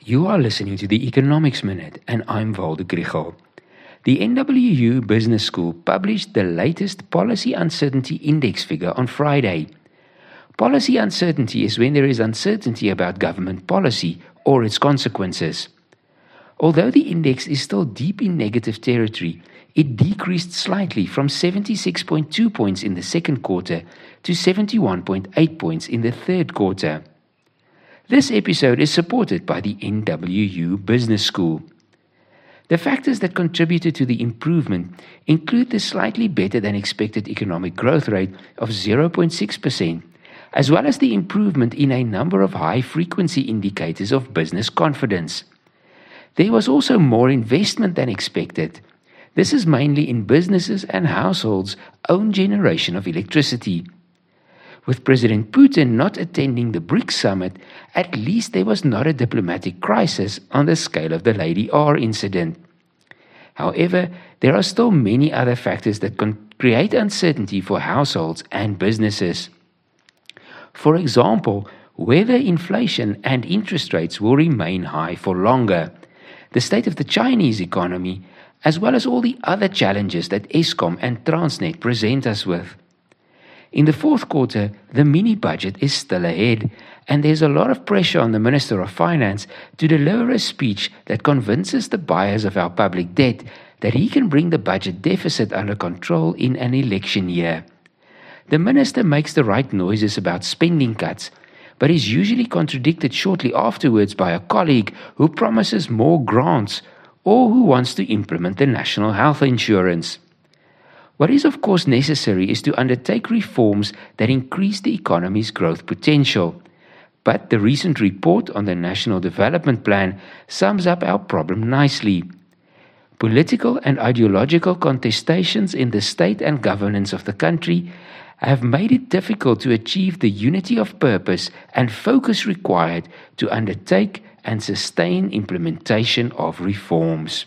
You are listening to the Economics Minute, and I'm Waldo Krugell. The NWU Business School published the latest Policy Uncertainty Index figure on Friday. Policy uncertainty is when there is uncertainty about government policy or its consequences. Although the index is still deep in negative territory, it decreased slightly from 76.2 points in the second quarter to 71.8 points in the third quarter. This episode is supported by the NWU Business School. The factors that contributed to the improvement include the slightly better than expected economic growth rate of 0.6%, as well as the improvement in a number of high frequency indicators of business confidence. There was also more investment than expected. This is mainly in businesses and households' own generation of electricity. With President Putin not attending the BRICS summit, at least there was not a diplomatic crisis on the scale of the Lady R incident. However, there are still many other factors that can create uncertainty for households and businesses. For example, whether inflation and interest rates will remain high for longer, the state of the Chinese economy, as well as all the other challenges that Eskom and Transnet present us with. In the fourth quarter, the mini budget is still ahead, and there's a lot of pressure on the Minister of Finance to deliver a speech that convinces the buyers of our public debt that he can bring the budget deficit under control in an election year. The minister makes the right noises about spending cuts, but is usually contradicted shortly afterwards by a colleague who promises more grants or who wants to implement the national health insurance. What is, of course, necessary is to undertake reforms that increase the economy's growth potential. But the recent report on the National Development Plan sums up our problem nicely. Political and ideological contestations in the state and governance of the country have made it difficult to achieve the unity of purpose and focus required to undertake and sustain implementation of reforms.